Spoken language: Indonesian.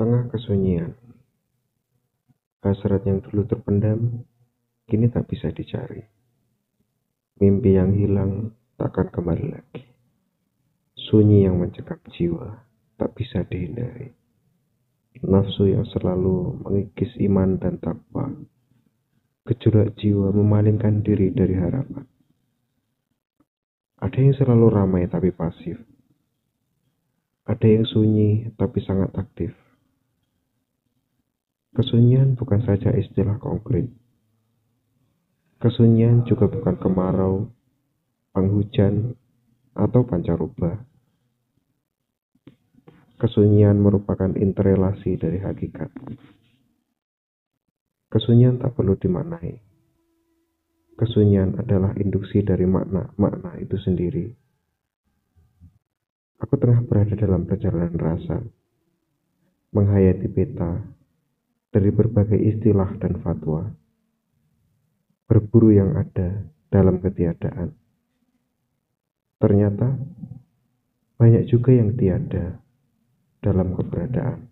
tengah kesunyian, hasrat yang dulu terpendam kini tak bisa dicari. Mimpi yang hilang takkan kembali lagi. Sunyi yang mencekam jiwa tak bisa dihindari. Nafsu yang selalu mengikis iman dan takwa. Gejolak jiwa memalingkan diri dari harapan. Ada yang selalu ramai tapi pasif. Ada yang sunyi tapi sangat aktif. Kesunyian bukan saja istilah konkret. Kesunyian juga bukan kemarau, penghujan, atau pancaroba. Kesunyian merupakan interelasi dari hakikat. Kesunyian tak perlu dimaknai. Kesunyian adalah induksi dari makna-makna itu sendiri. Aku tengah berada dalam perjalanan rasa, menghayati peta dari berbagai istilah dan fatwa, berburu yang ada dalam ketiadaan. Ternyata banyak juga yang tiada dalam keberadaan.